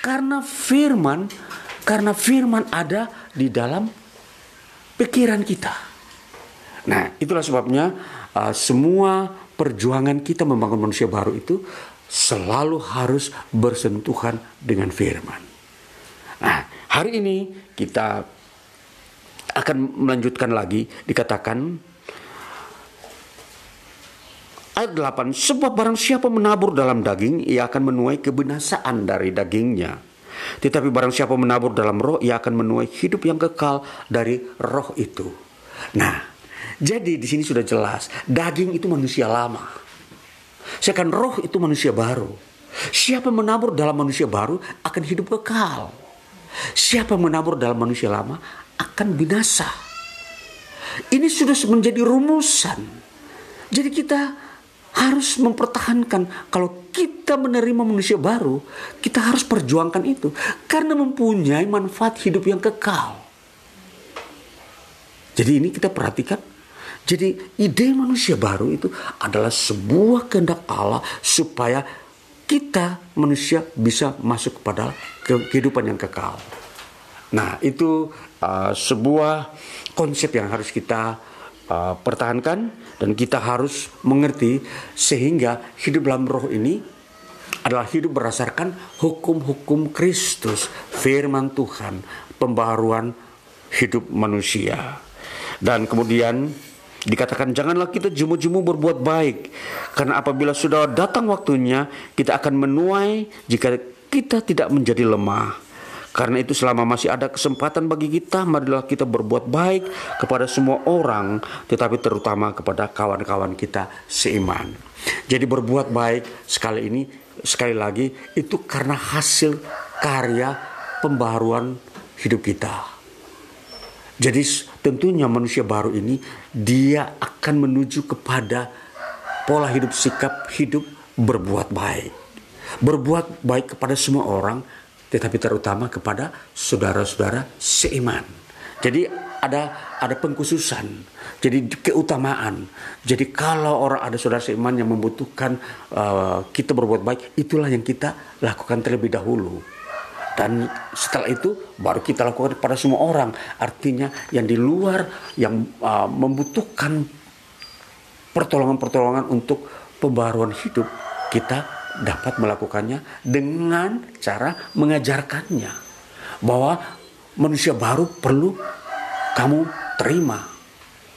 karena firman, karena firman ada di dalam pikiran kita. Nah, itulah sebabnya uh, semua perjuangan kita membangun manusia baru itu selalu harus bersentuhan dengan firman. Nah, hari ini kita akan melanjutkan lagi dikatakan ayat 8 sebab barang siapa menabur dalam daging ia akan menuai kebinasaan dari dagingnya tetapi barang siapa menabur dalam roh ia akan menuai hidup yang kekal dari roh itu nah jadi di sini sudah jelas, daging itu manusia lama. Sedangkan roh itu manusia baru. Siapa menabur dalam manusia baru akan hidup kekal. Siapa menabur dalam manusia lama akan binasa. Ini sudah menjadi rumusan. Jadi kita harus mempertahankan kalau kita menerima manusia baru, kita harus perjuangkan itu karena mempunyai manfaat hidup yang kekal. Jadi ini kita perhatikan. Jadi ide manusia baru itu adalah sebuah kehendak Allah supaya kita manusia bisa masuk kepada kehidupan yang kekal. Nah, itu uh, sebuah konsep yang harus kita uh, pertahankan dan kita harus mengerti sehingga hidup dalam roh ini adalah hidup berdasarkan hukum-hukum Kristus, firman Tuhan, pembaruan hidup manusia. Dan kemudian dikatakan janganlah kita jemu-jemu berbuat baik karena apabila sudah datang waktunya kita akan menuai jika kita tidak menjadi lemah. Karena itu selama masih ada kesempatan bagi kita, marilah kita berbuat baik kepada semua orang, tetapi terutama kepada kawan-kawan kita seiman. Jadi berbuat baik sekali ini, sekali lagi itu karena hasil karya pembaruan hidup kita. Jadi tentunya manusia baru ini dia akan menuju kepada pola hidup sikap hidup berbuat baik. Berbuat baik kepada semua orang tetapi terutama kepada saudara-saudara seiman. Jadi ada ada pengkhususan, jadi keutamaan. Jadi kalau orang ada saudara seiman yang membutuhkan uh, kita berbuat baik, itulah yang kita lakukan terlebih dahulu. Dan setelah itu baru kita lakukan pada semua orang. Artinya yang di luar yang uh, membutuhkan pertolongan-pertolongan untuk pembaruan hidup kita dapat melakukannya dengan cara mengajarkannya bahwa manusia baru perlu kamu terima.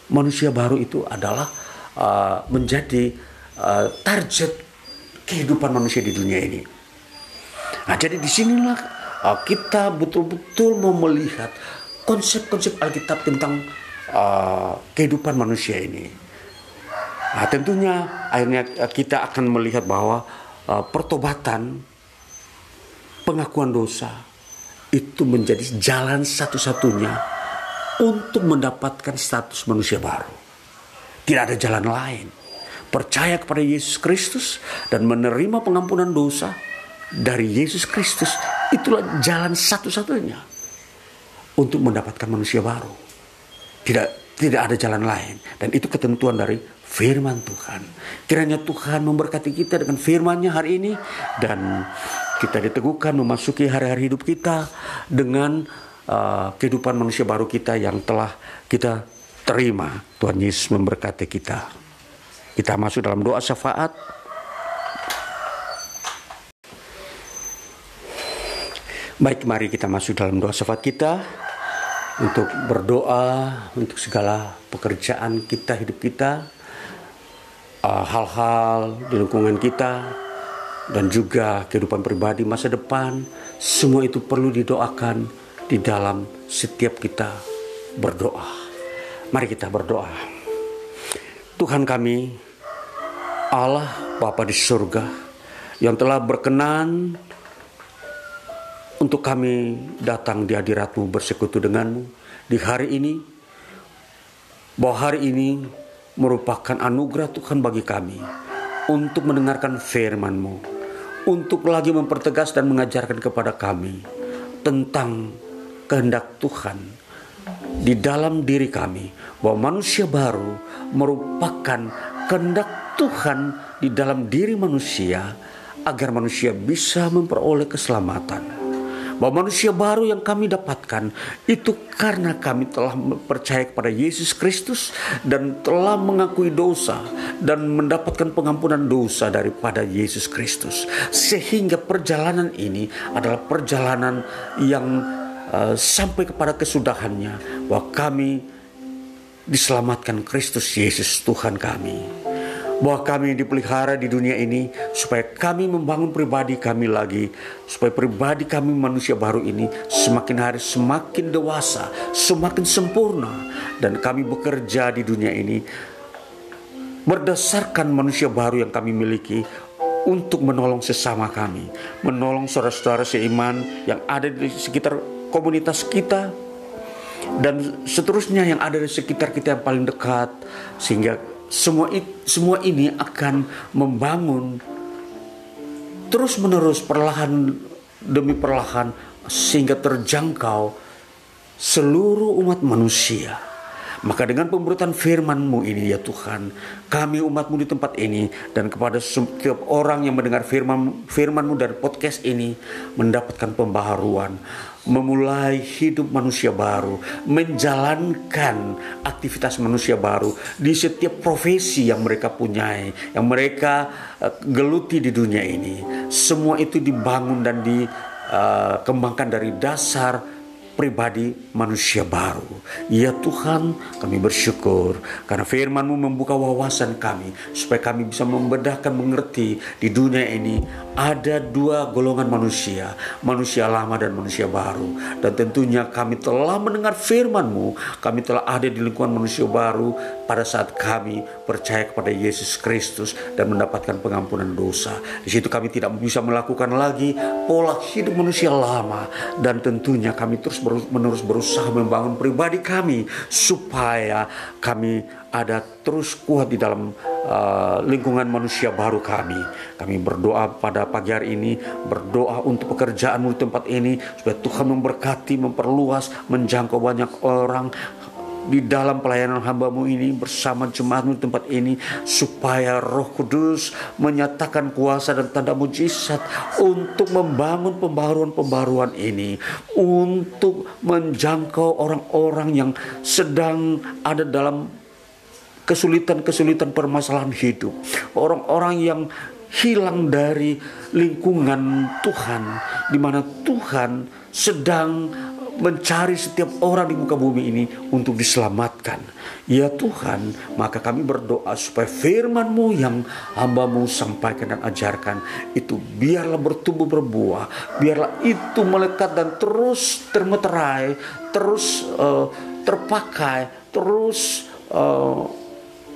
Manusia baru itu adalah uh, menjadi uh, target kehidupan manusia di dunia ini. Nah, jadi di sinilah uh, kita betul-betul mau melihat konsep-konsep Alkitab tentang uh, kehidupan manusia ini. Nah, tentunya akhirnya kita akan melihat bahwa uh, pertobatan, pengakuan dosa itu menjadi jalan satu-satunya untuk mendapatkan status manusia baru. Tidak ada jalan lain. Percaya kepada Yesus Kristus dan menerima pengampunan dosa dari Yesus Kristus itulah jalan satu-satunya untuk mendapatkan manusia baru. Tidak tidak ada jalan lain dan itu ketentuan dari firman Tuhan. Kiranya Tuhan memberkati kita dengan firman-Nya hari ini dan kita diteguhkan memasuki hari-hari hidup kita dengan uh, kehidupan manusia baru kita yang telah kita terima. Tuhan Yesus memberkati kita. Kita masuk dalam doa syafaat. Baik, mari kita masuk dalam doa syafaat kita untuk berdoa untuk segala pekerjaan kita, hidup kita, Uh, hal-hal uh, di lingkungan kita dan juga kehidupan pribadi masa depan semua itu perlu didoakan di dalam setiap kita berdoa. Mari kita berdoa. Tuhan kami Allah Bapa di surga yang telah berkenan untuk kami datang di hadiratmu bersekutu denganmu. Di hari ini bahwa hari ini merupakan anugerah Tuhan bagi kami untuk mendengarkan firman-Mu, untuk lagi mempertegas dan mengajarkan kepada kami tentang kehendak Tuhan di dalam diri kami bahwa manusia baru merupakan kehendak Tuhan di dalam diri manusia agar manusia bisa memperoleh keselamatan bahwa manusia baru yang kami dapatkan itu karena kami telah percaya kepada Yesus Kristus dan telah mengakui dosa dan mendapatkan pengampunan dosa daripada Yesus Kristus. Sehingga perjalanan ini adalah perjalanan yang uh, sampai kepada kesudahannya bahwa kami diselamatkan Kristus Yesus Tuhan kami bahwa kami dipelihara di dunia ini supaya kami membangun pribadi kami lagi supaya pribadi kami manusia baru ini semakin hari semakin dewasa semakin sempurna. Dan kami bekerja di dunia ini berdasarkan manusia baru yang kami miliki untuk menolong sesama kami menolong saudara-saudara seiman yang ada di sekitar komunitas kita dan seterusnya yang ada di sekitar kita yang paling dekat sehingga semua semua ini akan membangun terus menerus perlahan demi perlahan sehingga terjangkau seluruh umat manusia. Maka dengan pemberitaan firman-Mu ini ya Tuhan, kami umat-Mu di tempat ini dan kepada setiap orang yang mendengar firman firman-Mu dari podcast ini mendapatkan pembaharuan, memulai hidup manusia baru, menjalankan aktivitas manusia baru di setiap profesi yang mereka punyai, yang mereka uh, geluti di dunia ini. Semua itu dibangun dan dikembangkan uh, dari dasar pribadi manusia baru. Ya Tuhan, kami bersyukur karena firman-Mu membuka wawasan kami supaya kami bisa membedahkan mengerti di dunia ini ada dua golongan manusia, manusia lama dan manusia baru. Dan tentunya kami telah mendengar firman-Mu, kami telah ada di lingkungan manusia baru pada saat kami percaya kepada Yesus Kristus dan mendapatkan pengampunan dosa. Di situ kami tidak bisa melakukan lagi pola hidup manusia lama dan tentunya kami terus menerus berusaha membangun pribadi kami supaya kami ada terus kuat di dalam uh, lingkungan manusia baru kami. Kami berdoa pada pagi hari ini, berdoa untuk pekerjaanmu di tempat ini, supaya Tuhan memberkati, memperluas, menjangkau banyak orang, di dalam pelayanan hambamu ini bersama jemaatmu di tempat ini supaya roh kudus menyatakan kuasa dan tanda mujizat untuk membangun pembaruan-pembaruan ini untuk menjangkau orang-orang yang sedang ada dalam kesulitan-kesulitan permasalahan hidup. Orang-orang yang hilang dari lingkungan Tuhan di mana Tuhan sedang mencari setiap orang di muka bumi ini untuk diselamatkan. Ya Tuhan, maka kami berdoa supaya firman-Mu yang hambamu sampaikan dan ajarkan itu biarlah bertumbuh berbuah, biarlah itu melekat dan terus termeterai, terus uh, terpakai, terus uh,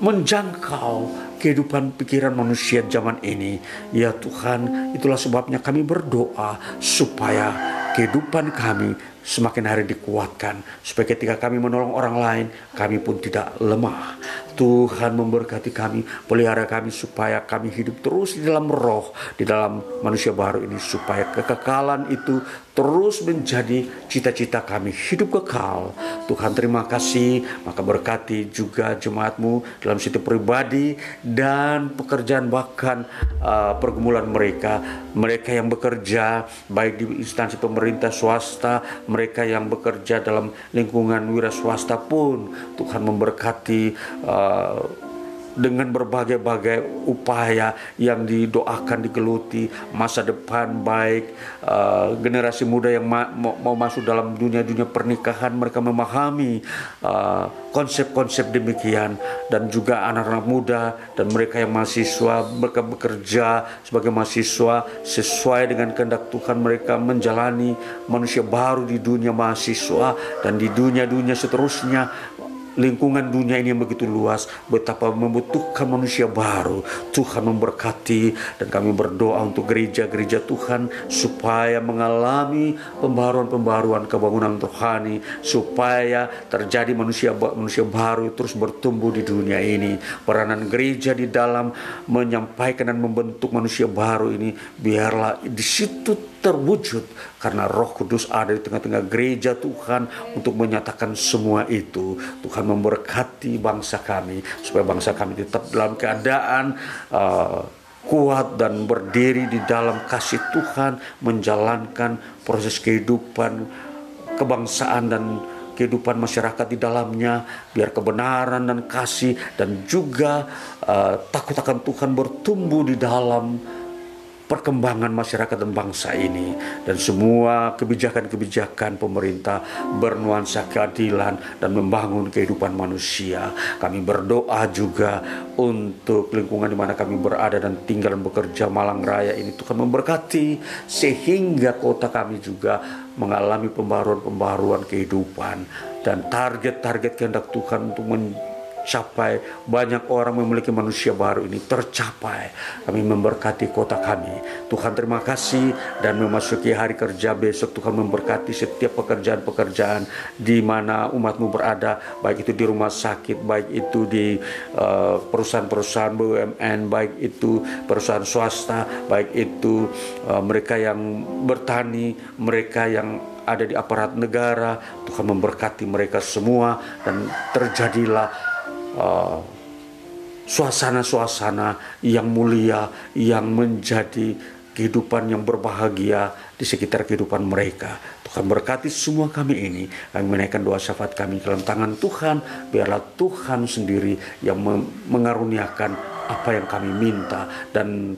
menjangkau kehidupan pikiran manusia zaman ini. Ya Tuhan, itulah sebabnya kami berdoa supaya kehidupan kami semakin hari dikuatkan supaya ketika kami menolong orang lain kami pun tidak lemah. Tuhan memberkati kami, pelihara kami supaya kami hidup terus di dalam roh, di dalam manusia baru ini supaya kekekalan itu terus menjadi cita-cita kami hidup kekal. Tuhan terima kasih, maka berkati juga jemaatmu dalam situ pribadi dan pekerjaan bahkan uh, pergumulan mereka, mereka yang bekerja baik di instansi pemerintah swasta, mereka yang bekerja dalam lingkungan wira swasta pun. Tuhan memberkati uh, dengan berbagai-bagai upaya yang didoakan digeluti masa depan baik uh, generasi muda yang ma mau masuk dalam dunia-dunia pernikahan mereka memahami uh, konsep-konsep uh, demikian. Dan juga anak-anak muda dan mereka yang mahasiswa mereka bekerja sebagai mahasiswa sesuai dengan kehendak Tuhan mereka menjalani manusia baru di dunia mahasiswa dan di dunia-dunia seterusnya lingkungan dunia ini yang begitu luas, betapa membutuhkan manusia baru. Tuhan memberkati dan kami berdoa untuk gereja-gereja Tuhan supaya mengalami pembaruan-pembaruan kebangunan rohani supaya terjadi manusia manusia baru terus bertumbuh di dunia ini. Peranan gereja di dalam menyampaikan dan membentuk manusia baru ini biarlah di situ terwujud karena Roh Kudus ada di tengah-tengah gereja Tuhan untuk menyatakan semua itu. Tuhan memberkati bangsa kami supaya bangsa kami tetap dalam keadaan uh, kuat dan berdiri di dalam kasih Tuhan menjalankan proses kehidupan kebangsaan dan kehidupan masyarakat di dalamnya biar kebenaran dan kasih dan juga uh, takut akan Tuhan bertumbuh di dalam perkembangan masyarakat dan bangsa ini dan semua kebijakan-kebijakan pemerintah bernuansa keadilan dan membangun kehidupan manusia. Kami berdoa juga untuk lingkungan di mana kami berada dan tinggal dan bekerja Malang Raya ini Tuhan memberkati sehingga kota kami juga mengalami pembaruan-pembaruan kehidupan dan target-target kehendak Tuhan untuk tercapai. Banyak orang memiliki manusia baru ini tercapai. Kami memberkati kota kami. Tuhan terima kasih dan memasuki hari kerja besok Tuhan memberkati setiap pekerjaan-pekerjaan di mana umatmu berada. Baik itu di rumah sakit, baik itu di uh, perusahaan-perusahaan BUMN, baik itu perusahaan swasta, baik itu uh, mereka yang bertani, mereka yang ada di aparat negara, Tuhan memberkati mereka semua dan terjadilah uh, suasana-suasana yang mulia yang menjadi kehidupan yang berbahagia di sekitar kehidupan mereka. Tuhan berkati semua kami ini. Kami menaikkan doa syafaat kami dalam tangan Tuhan. Biarlah Tuhan sendiri yang mengaruniakan apa yang kami minta. Dan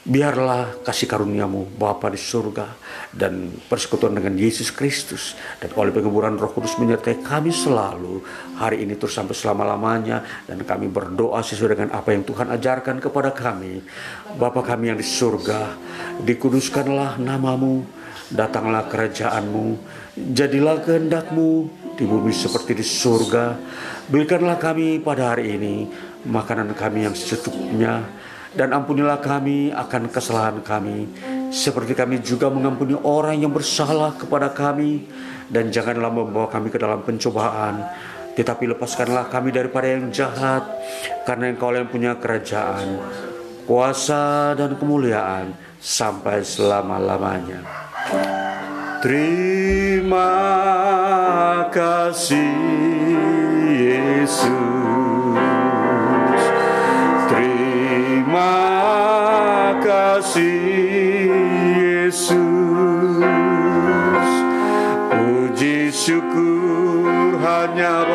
Biarlah kasih karuniamu Bapa di surga dan persekutuan dengan Yesus Kristus dan oleh penguburan Roh Kudus menyertai kami selalu hari ini terus sampai selama-lamanya dan kami berdoa sesuai dengan apa yang Tuhan ajarkan kepada kami. Bapa kami yang di surga, dikuduskanlah namamu, datanglah kerajaanmu, jadilah kehendakmu di bumi seperti di surga. Berikanlah kami pada hari ini makanan kami yang secukupnya dan ampunilah kami akan kesalahan kami. Seperti kami juga mengampuni orang yang bersalah kepada kami. Dan janganlah membawa kami ke dalam pencobaan. Tetapi lepaskanlah kami daripada yang jahat karena engkau yang punya kerajaan kuasa dan kemuliaan sampai selama-lamanya. Terima kasih Yesus Terima kasih Yesus. Puji syukur hanya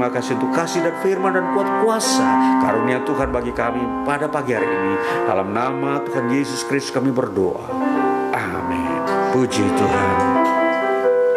terima kasih untuk kasih dan firman dan kuat kuasa karunia Tuhan bagi kami pada pagi hari ini. Dalam nama Tuhan Yesus Kristus kami berdoa. Amin. Puji Tuhan